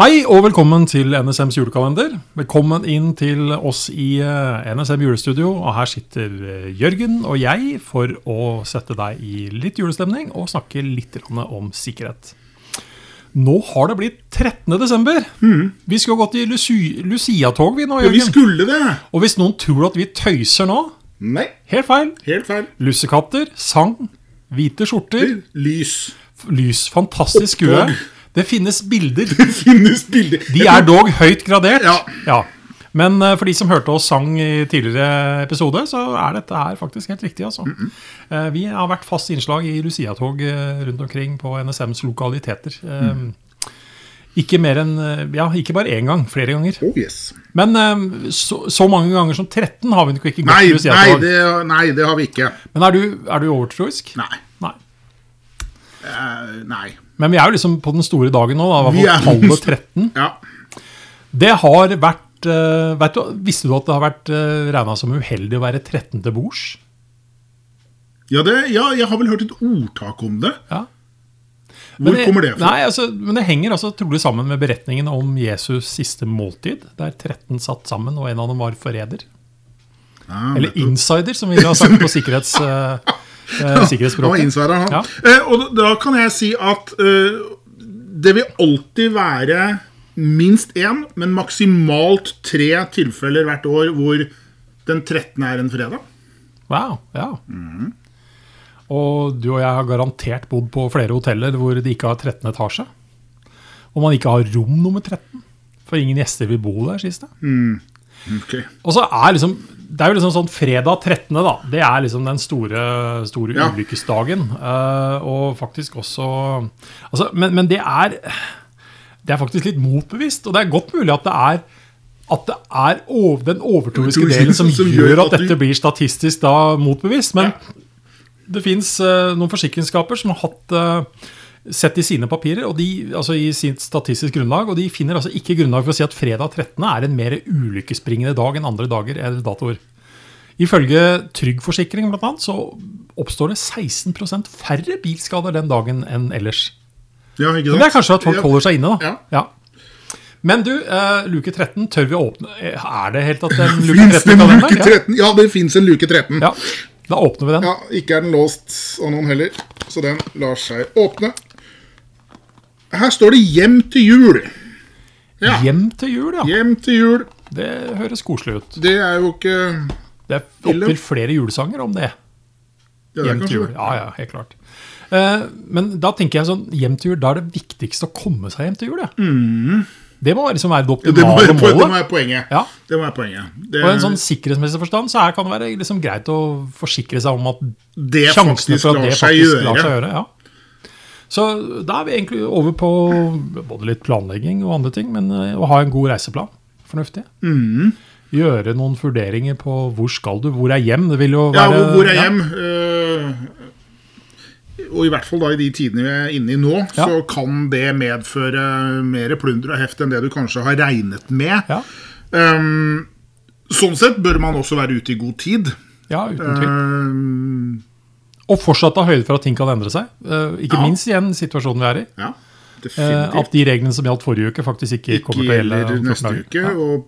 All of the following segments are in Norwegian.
Hei og velkommen til NSMs julekalender. Velkommen inn til oss i eh, NSM julestudio. Og her sitter eh, Jørgen og jeg for å sette deg i litt julestemning og snakke litt om sikkerhet. Nå har det blitt 13. desember. Vi skulle gått i Lucia-tog vi nå, Jørgen. Ja, vi skulle det! Og hvis noen tror at vi tøyser nå, Nei, helt feil. helt feil. Lussekatter, sang, hvite skjorter, Lys. lys, fantastisk skue. Det finnes bilder. Det finnes bilder. De er dog høyt gradert. Ja. Men eh, for de som hørte oss sang i tidligere episode, så er dette her faktisk helt riktig. altså. Eh, Vi har vært fast innslag i Lucia-tog eh, rundt omkring på NSMs lokaliteter. Mm. Ikke eh, ja, ikke bare én gang, flere ganger. Oh, yes. Men så, så mange ganger som 13 har vi ikke gått Nei, nei, Lucia-tog. det, nei, det har vi ikke. Men er du, er du overtroisk? Nei. Eh, nei. Men vi er jo liksom på den store dagen nå. da, Vi er- halv 13. Ja. Det har vært uh, vet du, Visste du at det har vært uh, regna som uheldig å være 13 til bords? Ja, ja, jeg har vel hørt et ordtak om det. Ja. Hvor det, kommer det fra? Nei, altså, men det henger altså trolig sammen med beretningen om Jesus siste måltid, der 13 satt sammen, og en av dem var forræder. Ja, Eller insider, som vi har sagt på sikkerhets, eh, eh, sikkerhetsspråket. han. Ja. Eh, og da- kan jeg si at eh, det vil alltid være minst én, men maksimalt tre tilfeller hvert år hvor den 13. er en fredag. Wow, ja. Mm. Og du og jeg har garantert bodd på flere hoteller hvor de ikke har 13 etasje. Og man ikke har rom nummer 13. For ingen gjester vil bo der, sies det. Ok. Og så er liksom Det er jo liksom sånn fredag 13., da. Det er liksom den store, store Ja. ulykkesdagen. Uh, og faktisk også altså, men, men det er Det er faktisk litt motbevisst. Og det er godt mulig at det er at det er over, den overtroiske delen som, som gjør at dette blir statistisk da motbevisst. Men Ja. det fins noen forsikringsskaper som har hatt eh, sett i sine papirer, og de, altså i sitt statistisk grunnlag, og de finner altså ikke grunnlag for å si at fredag 13. er en mer ulykkesbringende dag enn andre dager eller datoer. Ifølge Trygg Forsikring blant annet, så oppstår det 16% færre bilskader den dagen enn ellers. Ja, ikke sant? Men det er kanskje at folk holder seg inne, da. Ja. Ja. Men du, uh, luke 13, tør vi å åpne Er det helt at den luke 13 kan en luke 13? Ja, det fins en luke 13. Ja. ja, da åpner vi den. Ja, Ikke er den låst av noen heller, så den lar seg åpne. Her står det 'Hjem til jul'. Ja, Hjem til jul, ja. Hjem til jul. Det høres koselig ut. Det er jo ikke Det er opptil flere julesanger om det. ja, det Hjem til jul. Ja, ja, helt klart. Eh, men da tenker jeg sånn, hjem til jul, da er det viktigste å komme seg hjem til jul. Ja. Det må liksom være det Ja, Det må, optimale være, det må være poenget. Ja. Det må være poenget. Det, Og i en sånn sikkerhetsmessig forstand så er, kan det være liksom greit å forsikre seg om at det sjansene for at lar det seg faktisk gjøre. lar seg gjøre. Ja. Så da er vi egentlig over på både litt planlegging og andre ting, men eh, å ha en god reiseplan. Fornuftig. Mm. Gjøre noen vurderinger på hvor skal du, hvor er hjem. Det vil jo Ja, være hvor hvor er ja. hjem? Eh, og i hvert fall da i de tidene vi er inne i nå, Ja. så kan det medføre mer plunder og heft enn det du kanskje har regnet med. Ja, Um, sånn sett bør man også være ute i god tid. ja, uten tvil. Um, Og fortsatt ta høyde for at ting kan endre seg. Eh, ikke Ja. minst igjen situasjonen vi er i. ja, Eh, at de reglene som gjaldt forrige uke, faktisk ikke, Ikke kommer til å gjelde. gjelder neste uke. Ja. Og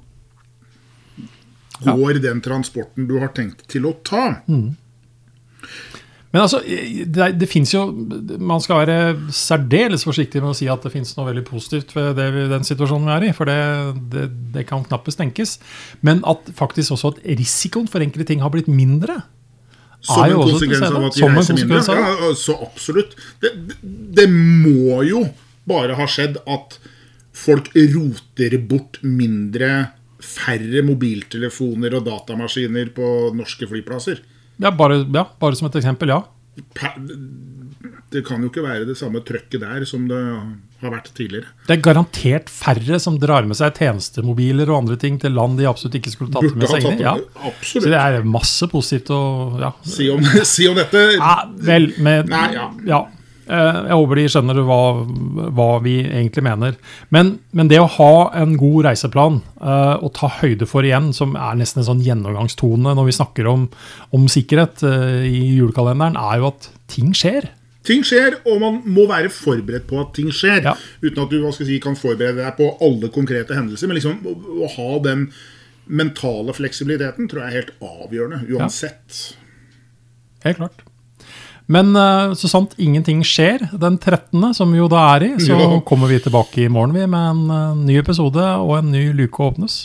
går den transporten du har tenkt til å ta. Mm. Men altså, det, det finnes jo Man skal være særdeles forsiktig med å si at det finnes noe veldig positivt ved det, den situasjonen vi er i. For det, det, det kan knappest tenkes. Men at faktisk også at risikoen for enkelte ting har blitt mindre. Som en konsekvens av at de reiser mindre. Ja, så absolutt. Det, det, det må jo bare ha skjedd at folk roter bort mindre færre mobiltelefoner og datamaskiner på norske flyplasser. Ja, bare, ja, bare som et eksempel, ja. Pa- Det kan jo ikke være det samme trøkket der som det har vært tidligere. Det er garantert færre som drar med seg tjenestemobiler og andre ting til land de absolutt ikke skulle tatt Burde med seg inn i. Ja. Så det er masse positivt å ja. Si om, si om dette. ja vel, med, Nei, ja. ja. Jeg håper de skjønner hva, hva vi egentlig mener. Men, men det å ha en god reiseplan uh, og ta høyde for igjen, som er nesten en sånn gjennomgangstone når vi snakker om, om sikkerhet uh, i julekalenderen, er jo at ting skjer. Ting skjer, og man må være forberedt på at ting skjer. Ja. Uten at du si, kan forberede deg på alle konkrete hendelser. Men liksom å, å ha den mentale fleksibiliteten tror jeg er helt avgjørende uansett. Helt klart. Men eh, så sant ingenting skjer den 13., som vi jo da er i, så Ja. kommer vi tilbake i morgen vi med en eh, ny episode og en ny luke åpnes.